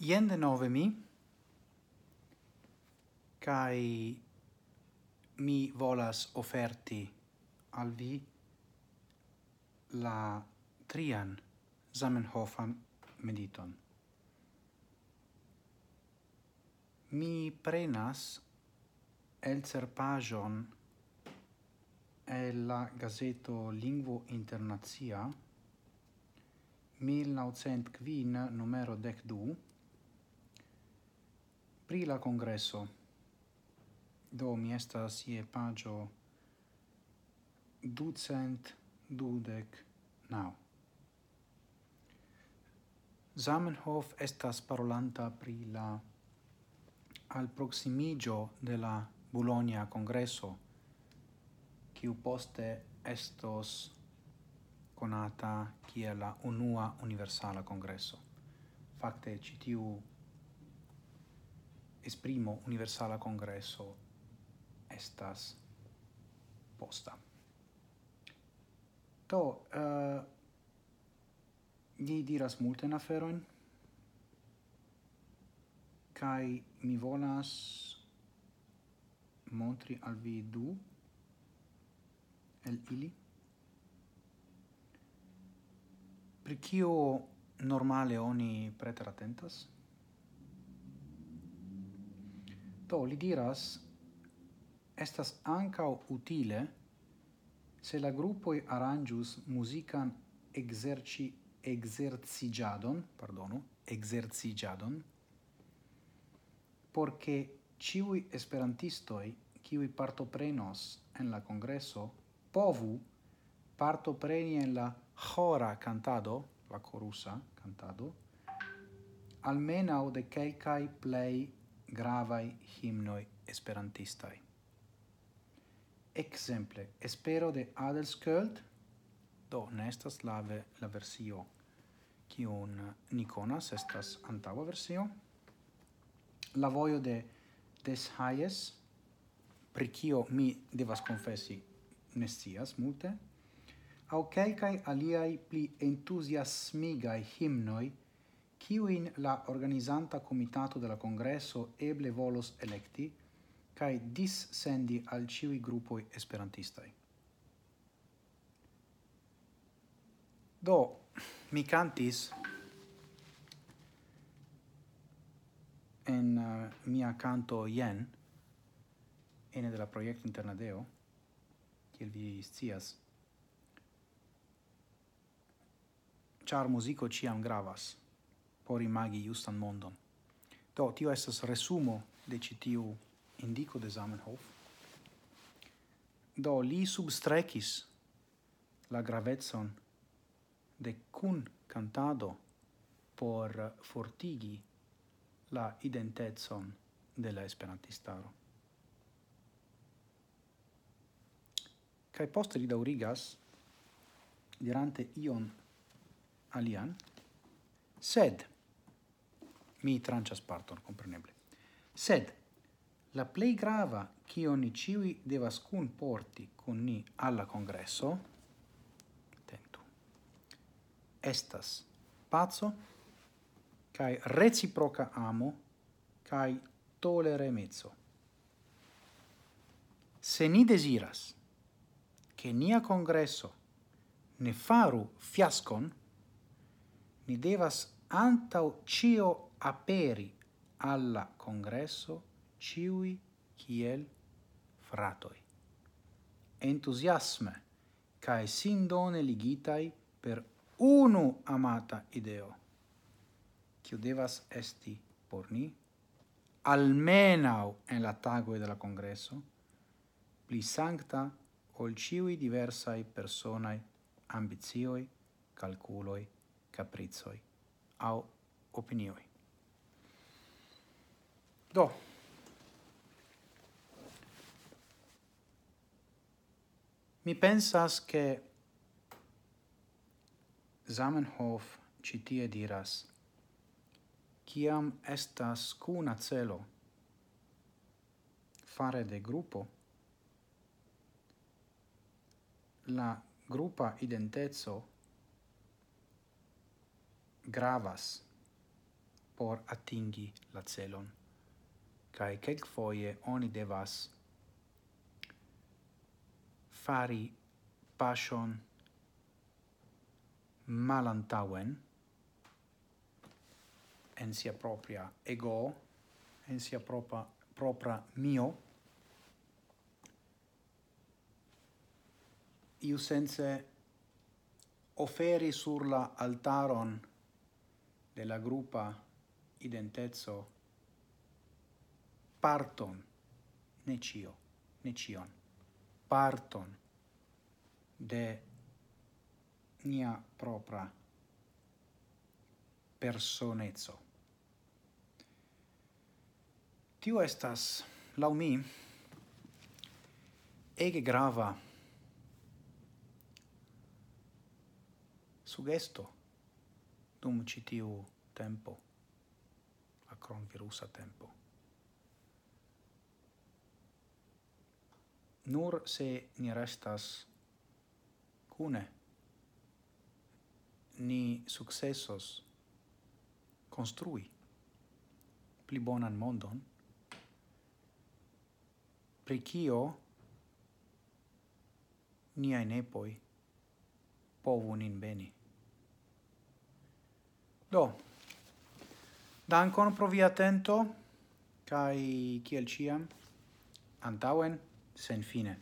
Ien denove mi, cae mi volas offerti al vi la trian Zamenhofan mediton. Mi prenas el serpagion e la gazeto Lingvo Internazia 1905 numero 12 pri la congresso. Do mi estas ie pagio ducent dudec nau. Zamenhof estas parolanta pri la al proximigio de la Bologna congresso, quiu poste estos conata quia la unua universala congresso. Facte, citiu esprimo universala congresso estas posta. To, uh, eh, ni diras in aferoin, kai mi volas montri al vi du el ili pri kio normale oni preteratentas Do li diras estas ancau utile se la gruppoi arrangius musican exerci exercigiadon, pardonu, exercigiadon, porque ciui esperantistoi ciui partoprenos en la congresso povu partopreni en la chora cantado, la corusa cantado, almenau de quelcae plei gravai himnoi esperantistai. Exemple, Espero de Adelskjöld, do nestas lave la, la versio kiun ni konas, estas antaŭa versio. La vojo de Des Hayes, pri kio mi devas konfesi ne scias multe, aŭ kelkaj aliaj pli entuziasmigaj himnoj in la organizanta comitato della congresso eble volos electi, cae dissendi al ciui gruppoi esperantistai. Do, mi cantis en uh, mia canto yen ene della proiecto Internadeo, kiel vi scias, char musico ciam gravas por imagi justan mondon. Do, tio estas resumo de ĉi tiu indiko de Zamenhof. Do, li substrecis la gravetson de cun cantado por fortigi la identetson de la esperantistaro. Kai poste li daurigas dirante ion alian, sed mi trancias parton, compreneble. Sed, la plei grava cio ni ciui devas cun porti con ni alla congresso, tentu, estas pazzo, cae reciproca amo, cae toleremezzo. Se ni desiras che nia congresso ne faru fiascon, ni devas antau cio aperi alla congresso ciui kiel fratoi. Entusiasme, cae sindone ligitai per unu amata ideo, kiu devas esti por ni, almenau en la tagoe de la congresso, pli sancta ol ciui diversai personai ambizioi, calculoi, caprizoi, au opinioi. Do. Mi pensas che Zamenhof citie diras Ciam estas cuna celo fare de gruppo la gruppa identezzo gravas por atingi la celon kai kek quelcfoie oni devas fari passion malantauen en sia propria ego, en sia propria, propria mio, iu sense oferi sur la altaron de la gruppa identezzo parton. Ne cio ne cion. Parton. De nia propria personezzo. Tio estas lau mi ege grava sugesto dum citiu tempo la cronvirusa tempo. nur se ni restas cune, ni successos construi pli bonan mondon, pri kio niai nepoi povu nin beni. Do, dankon pro via atento, kai kiel ciam, antauen, sen fine.